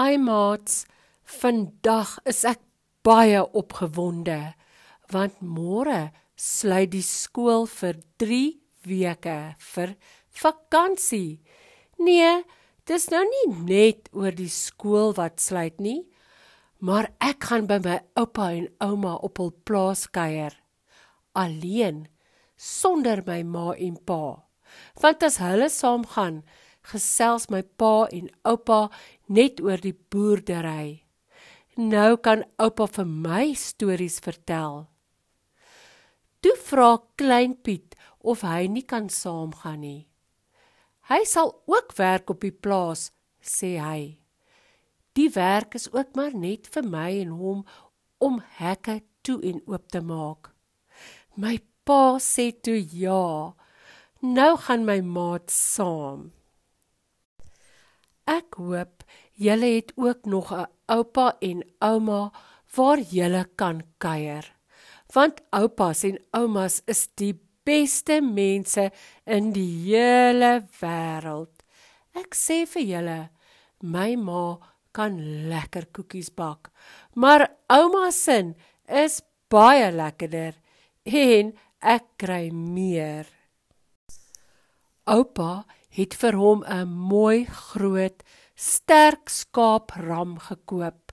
Ai maats, vandag is ek baie opgewonde want môre sluit die skool vir 3 weke vir vakansie. Nee, dis nou nie net oor die skool wat sluit nie, maar ek gaan by my oupa en ouma op hul plaas kuier alleen sonder my ma en pa. Want as hulle saam gaan, gesels my pa en oupa net oor die boerdery. Nou kan oupa vir my stories vertel. Toe vra klein Piet of hy nie kan saamgaan nie. Hy sal ook werk op die plaas, sê hy. Die werk is ook maar net vir my en hom om hekke toe en oop te maak. My pa sê toe ja. Nou gaan my maat saam. Ek hoop julle het ook nog 'n oupa en ouma waar julle kan kuier. Want oupas en oumas is die beste mense in die hele wêreld. Ek sê vir julle, my ma kan lekker koekies bak, maar ouma se is baie lekkerder en ek kry meer. Oupa het vir hom 'n mooi groot sterk skaapram gekoop.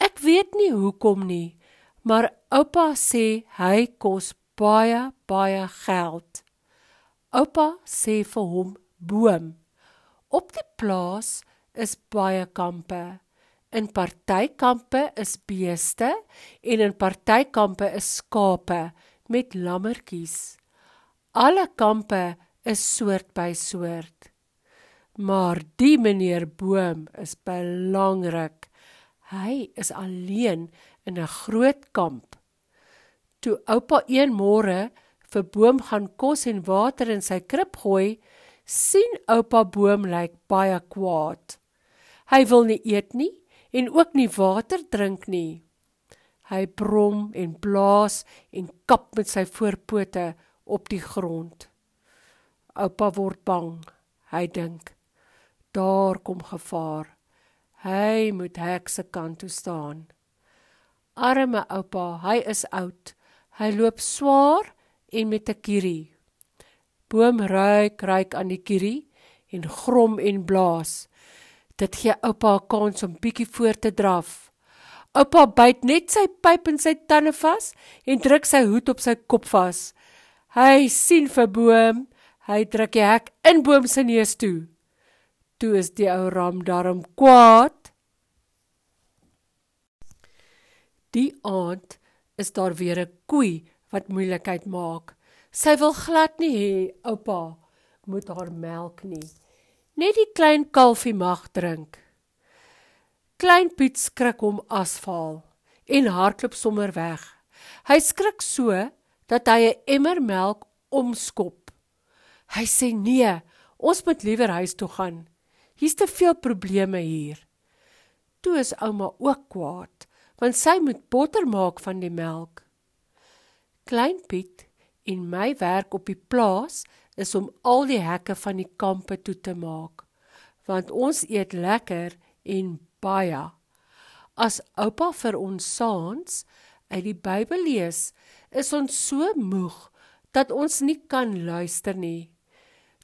Ek weet nie hoekom nie, maar oupa sê hy kos baie baie geld. Oupa sê vir hom boom. Op die plaas is baie kampe. In partykampe is beeste en in partykampe is skape met lammetjies. Alle kampe is soort by soort. Maar die meneer Boom is belangrik. Hy is alleen in 'n groot kamp. Toe oupa een môre vir Boom gaan kos en water in sy krib gooi, sien oupa Boom lyk baie kwaad. Hy wil nie eet nie en ook nie water drink nie. Hy brom en blaas en kap met sy voorpote op die grond. Oupa word bang. Hy dink: Daar kom gevaar. Hy moet hek se kant toe staan. Arme oupa, hy is oud. Hy loop swaar en met 'n kierie. Boom ruik, ruik aan die kierie en grom en blaas. Dit gee oupa 'n kans om bietjie voor te draf. Oupa byt net sy pyp in sy tande vas en druk sy hoed op sy kop vas. Hy sien vir boom Hy druk die hek in boom se neus toe. Toe is die ou ram daarom kwaad. Die aand is daar weer 'n koei wat moeilikheid maak. Sy wil glad nie hê oupa moet haar melk nie. Net die klein kalfie mag drink. Klein Piet skrik hom asfaal en hardloop sommer weg. Hy skrik so dat hy 'n emmer melk omskop. Hy sê nee, ons moet liewer huis toe gaan. Hier's te veel probleme hier. Toe is ouma ook kwaad, want sy moet botter maak van die melk. Klein Piet en my werk op die plaas is om al die hekke van die kampe toe te maak, want ons eet lekker en baie. As oupa vir ons saans uit die Bybel lees, is ons so moeg dat ons nie kan luister nie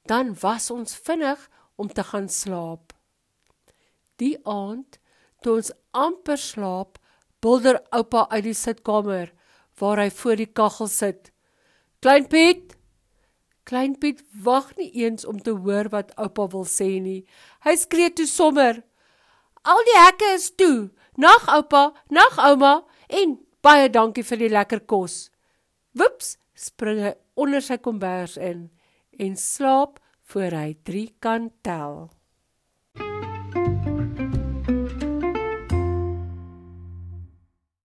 dan was ons vinnig om te gaan slaap. Die aand, toe ons amper slaap, bulder oupa uit die sitkamer waar hy voor die kaggel sit. Klein Piet, Klein Piet wag nie eens om te hoor wat oupa wil sê nie. Hy skree toe sommer: "Al die hekke is toe. Nag oupa, nag ouma en baie dankie vir die lekker kos." Woeps, spring hy onder sy kombers in en slaap voor hy 3 kan tel.